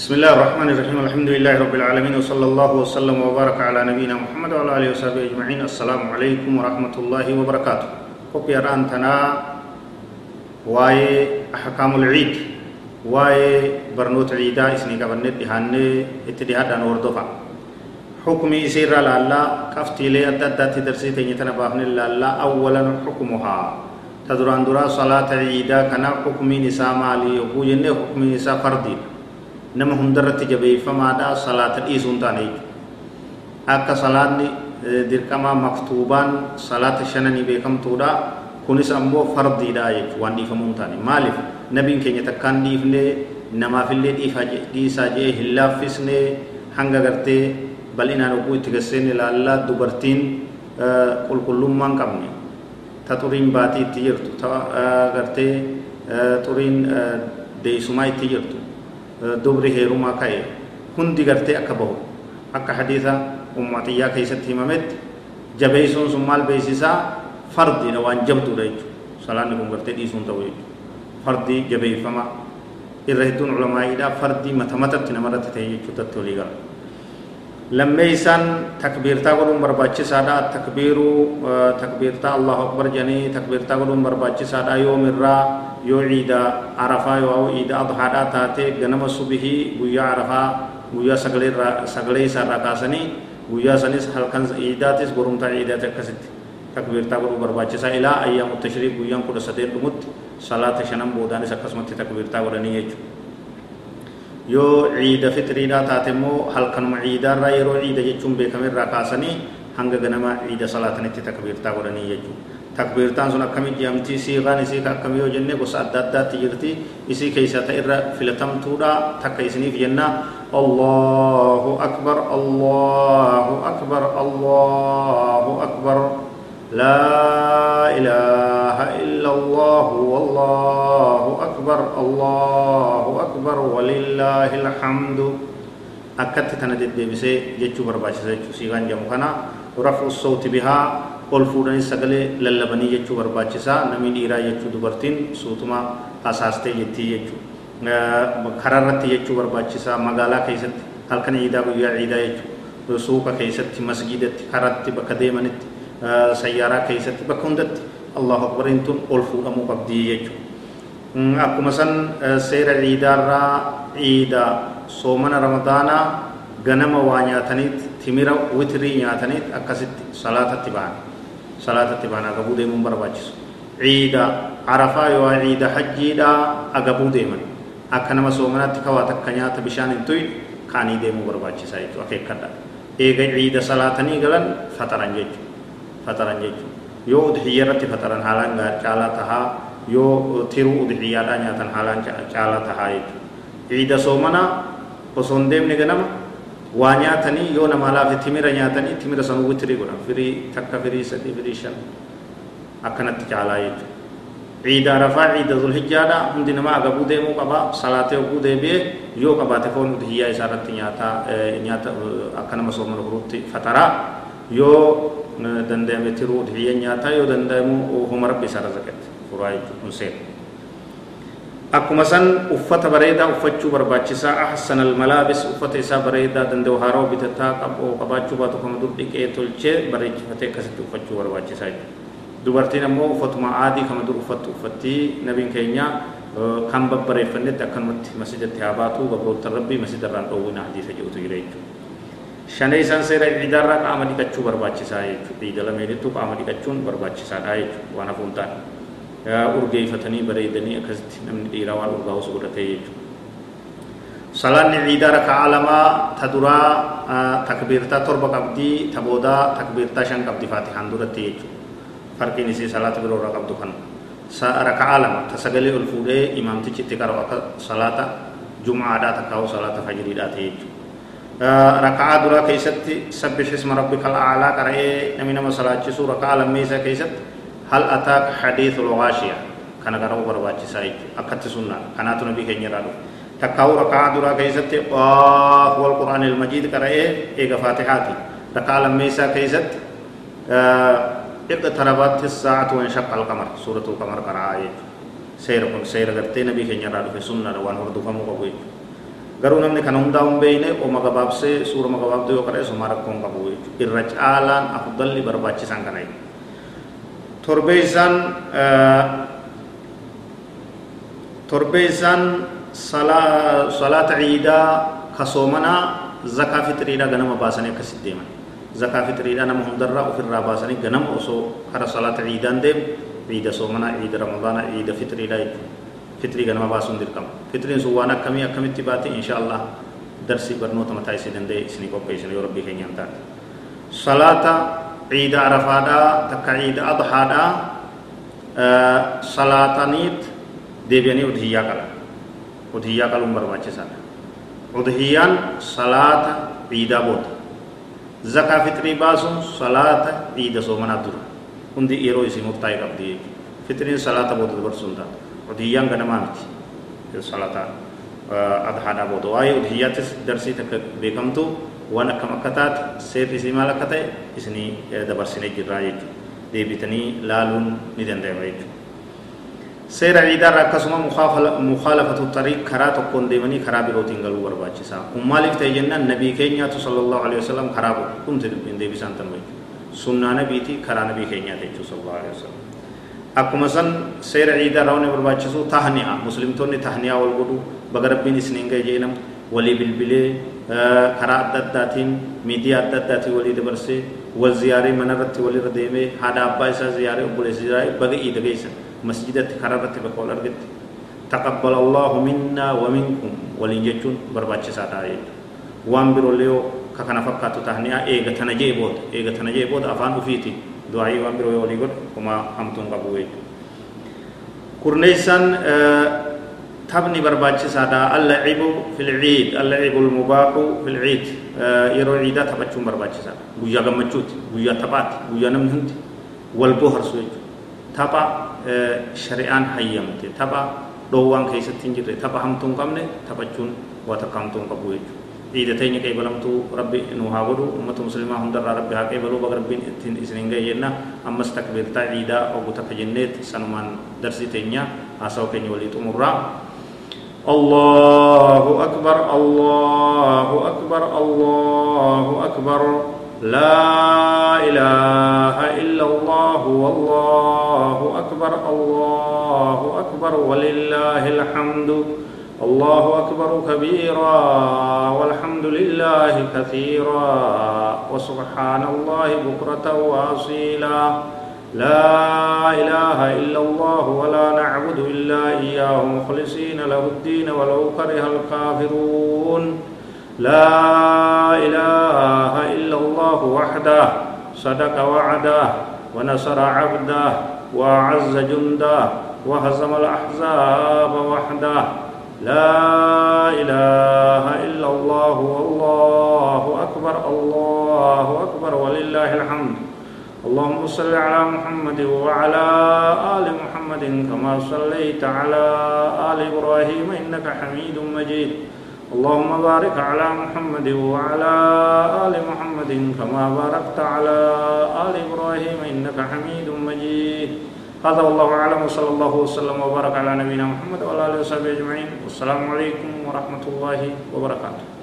بسم الله الرحمن الرحيم. الحمد لله رب العالمين وصلى الله وسلم وبارك على نبينا محمد وعلى آله وصحبه أجمعين. السلام عليكم ورحمة الله وبركاته. كوبي تنا واي احكام العيد واي برنوت عيدا اسني قبنت دهاني اتدهاد ان وردفا حكمي سير لالا كفتي لي ادد تدرسي تنيتنا بابن لالا اولا حكمها تدران درا صلاة عيدا كان حكمي نساء مالي يقول حكمي نساء فردي nama hundarratti jabeeffamaadha salaata dhiisuun taane akka salaanni dirqamaa maktuubaan salaata shananii beekamtuudha kunis ammoo fardiidha jechuudha waan dhiifamuun taane maaliif nabiin keenya takkaan dhiifnee namaafillee dhiisaa jee hin laaffisnee hanga gartee bal'inaan oguu itti gasseen ilaallaa dubartiin qulqullummaan qabne ta xuriin baatii itti jirtu ta gartee xuriin deessumaa itti jirtu heerumaa ka'e hundi gartee akka bahu akka hadiisa ummatiyyaa keessatti himametti jabeessuun sun maal beeksisaa fardiidha waan jabduudha jechuudha salaanni kun gartee dhiisuun ta'u jechuudha fardii jabeeffama irra hedduun ulamaa'iidhaa fardii mata matatti namarratti ta'e jechuudatti walii gala lammeeysaan takbiirtaa godhuun barbaachisaadha takbiiruu takbiirtaa allahu akbar jedhanii takbiirtaa godhuun barbaachisaadha yoomirraa yoo ciida arafaa yoo ciida adhaadhaa taate ganama subihii guyyaa arafaa guyyaa sagalee isaarraa kaasanii guyyaa sanis halkan ciidaatis borumtaa ciidaati akkasitti takbiirtaa godhuu barbaachisaa ilaa ayyaamu tashriik guyyaan kudha sadeen dhumutti salaata shanan boodaanis akkasumatti takbiirtaa godhanii jechuudha yoo ciida fitriidhaa taate immoo halkanuma ciidaarraa yeroo ciida jechuun beekamerraa kaasanii hanga ganama ciida salaatanitti takbiirtaa godhanii jechuudha takbiirtaan sun akkami jedhamti siiqaan isii akkami yoo jenne gosa adda addaatti jirti isii keessa ta irra filatamtuudha takka isiniif jenna allahu akbar allahu akbar allahu akbar لا إله إلا الله والله أكبر الله أكبر ولله الحمد أكدت تندد بسي جتشو برباشة جتشو سيغان جمخنا رفع الصوت بها ol fuudhanii sagalee lallabanii jechuu barbaachisaa namni dhiiraa jechuu dubartiin suutuma hasaastee jettii jechuu karaa irratti jechuu barbaachisaa magaalaa keessatti halkan ciidaa guyyaa ciidaa jechuu suuqa keessatti masgidatti karatti bakka deemanitti sayyaaraa keessatti bakka hundatti allahu akbariin tun ol fuudhamuu qabdii jechuu akkuma san seera ciidaarraa ciida soomana ramadaanaa ganama waa nyaataniit timira witrii nyaataniit akkasitti salaatatti ba'an salaatatti ba'an agabuu deemuun barbaachisu ciida arafaa yoo ciida hajjiidha agabuu deeman akka nama soomanaatti kawaa takka nyaata bishaan hin tuyin kaanii deemuu barbaachisaa jechuudha akeekkadha eega ciida salaatanii galan faxaran jechuudha faxaran jechuudha yoo udhiyya faxaran haalaan caalaa tahaa yoo tiruu udhiyyaadhaa nyaatan haalaan caalaa tahaa jechuudha ciida soomanaa osoo hin deemne ganama waa nyaatanii yoo nama laafe timira nyaatanii timira sanuu witirii godhan firii takka firii sadii firii shan akkanatti caalaa jechuudha ciida arafaa ciida zulhijjaadha hundi namaa agabuu deemuu qaba salaatee oguu deebi'ee yoo qabaate foon hiyyaa isaa irratti nyaataa nyaata akka nama soomana furuutti fataraa yoo danda'ame tiruu hiyya nyaataa yoo danda'amu huma rabbi isaa razaqatti jechuudha kun seera akkuma san uffata bareedaa uffachuu barbaachisaa ahsan almalaabis uffata isaa bareedaa danda'u haaroo bitataa qabu qabaachuu baatu dur dhiqee tolchee bareechifatee akkasitti uffachuu barbaachisaa dubartiin ammoo uffatuma aadii kama dur uffattu uffattii nabiin keenya kan babbareeffannetti akkanumatti masjidatti haa baatu gabroota rabbii masjidarraan dhoowwina hadiisa jedhutu jira jechuudha shanee isaan seera ciidaarraa qaama dhiqachuu barbaachisaa jechuudha dhiiga lameenittu qaama dhiqachuun barbaachisaadha jechuudha waan hafuun taane urgeeffatanii bareedanii akkasitti namni dhiiraa waan urgaa'us godhatee jechuudha. Salaanni ciidaa rakaa lamaa ta duraa takbiirtaa torba qabdii ta boodaa takbiirtaa shan qabdi faatihaan duratti jechuudha. Farqiin isii salaata biroo irraa qabdu kan rakaa lama ta sagalee ol fuudhee imaamtichi itti qara'u akka salaata jum'aadhaa takkaa'u salaata fajiriidhaa ta'e jechuudha. Rakaa duraa keessatti sabbix isma rabbikal a'laa qara'ee namni nama salaachisu rakaa lammeessaa keessatti هل أتاك حديث الغاشية؟ كان قرأوا برباجي سايج أكت سنة. كانت نبي كي نرادو تكاو ركعة درا كيست الله والقرآن المجيد قرأي إيغا فاتحاتي. ركعة لميسا كيست اقتربت الساعة وانشق القمر. سورة القمر قرأي سير كن سير قرتي نبي كي نرادو في سنة وان هردو فمو قبوي. garuu namni kana hundaa hin beeyne oma gabaabsee suura gabaabduu yoo kadhee suma rakkoon qabu irra caalaan afdalli torbeessaan torbeessaan salaata ciidaa kasoomanaa zakaa fixiriidhaa ganama baasanii akkasitti deeman zakaa fixiriidhaa nama hundarraa ofirraa baasanii ganama osoo kara salaata ciidaan deemu ciida soomanaa ciida ramadaanaa ciida fixiriidhaa jechuudha fitrii ganama baasuun dirqama fitriin sun waan akkamii akkamitti baate insha allah darsii barnoota mataa isii danda'e isinii qopheessina yoo rabbii keenyaan taate salaata ciida arafaadhaa takka ciida adhaadhaa salaataniit deebi'anii udhiyyaa qalan udhiyyaa qaluun barbaachisaadha udhiyyaan salaata ciidaa booda zakaa fitrii baasuun salaata ciida soomanaa dura hundi yeroo isii murtaa'e qabdi fitriin salaata booda dabarsuun taata udhiyyaan ganamaa miti salaata adhaadhaa booda waa'ee udhiyyaattis darsii takka beekamtu waan akkam akka taate seerri isii maal akka ta'e isinii dabarsinee jirraa jechuudha deebitanii laaluun ni danda'ama jechuudha seera ciidaarra akkasuma mukhaalafatu tarii karaa tokkoon deemanii karaa birootiin galuu barbaachisaa kun maaliif ta'e jennaan nabii keenyaatu sallallahu alaihi wasallam karaa dhumte dubbiin deebisaan tan jechuudha sunnaa nabiiti karaa nabii keenyaati jechuudha sallallahu alaihi wasallam akkuma san seera ciidaarra wanni barbaachisu tahni'a muslimtoonni tahni'a wal godhu baga rabbiin isiniin ga'e jeenam walii bilbilee karaa adda addaatiin miidiyaa adda addaatiin walii dabarsee wal ziyaaree manarratti walirra deemee haadha abbaa isaa ziyaaree obboleessa ziyaaree baga iida geessan مسجدت كررت بقول أرجت تقبل الله منا ومنكم ولين جتون برباچ ساتا وان برو ليو ككنا فكاتو تهنيا ايغا تنجي بود ايغا تنجي بود افان وفيتي دعائي وان برو يولي قد كما همتون قبوه كورنيسان تبني برباچ ساتا اللعب في العيد اللعب المباح في العيد يرو عيدا تبچون برباچ ساتا گويا گمچوت گويا تبات گويا نمنت والبوهر سويت تبا shari'aan hayyamte tapha dhoowwaan keessatti hin jirre tapha hamtuu hin qabne taphachuun waa takka hamtuu hin qabu jechuudha. Ciida teenya qeebalamtuu rabbi nu haa godhu uummata musliimaa hundarraa rabbi haa qeebaluu baga rabbiin ittiin isiniin ga'e jenna ammas takbiirtaa ciidaa ogu takka jenneet sanumaan darsii teenya haasawa keenya walii xumurraa. الله أكبر الله أكبر الله أكبر لا إله إلا الله والله أكبر الله أكبر ولله الحمد الله أكبر كبيرا والحمد لله كثيرا وسبحان الله بكرة وأصيلا لا إله إلا الله ولا نعبد إلا إياه مخلصين له الدين ولو كره الكافرون. لا إله إلا الله وحده صدق وعده ونصر عبده وأعز جنده وهزم الأحزاب وحده. لا إله إلا الله والله أكبر الله أكبر ولله الحمد. اللهم صل على محمد وعلى آل محمد كما صليت على آل إبراهيم إنك حميد مجيد. اللهم بارك على محمد وعلى آل محمد كما باركت على آل إبراهيم إنك حميد مجيد. هذا والله أعلم وصلى الله وسلم وبارك على نبينا محمد وعلى آله وصحبه أجمعين. والسلام عليكم ورحمة الله وبركاته.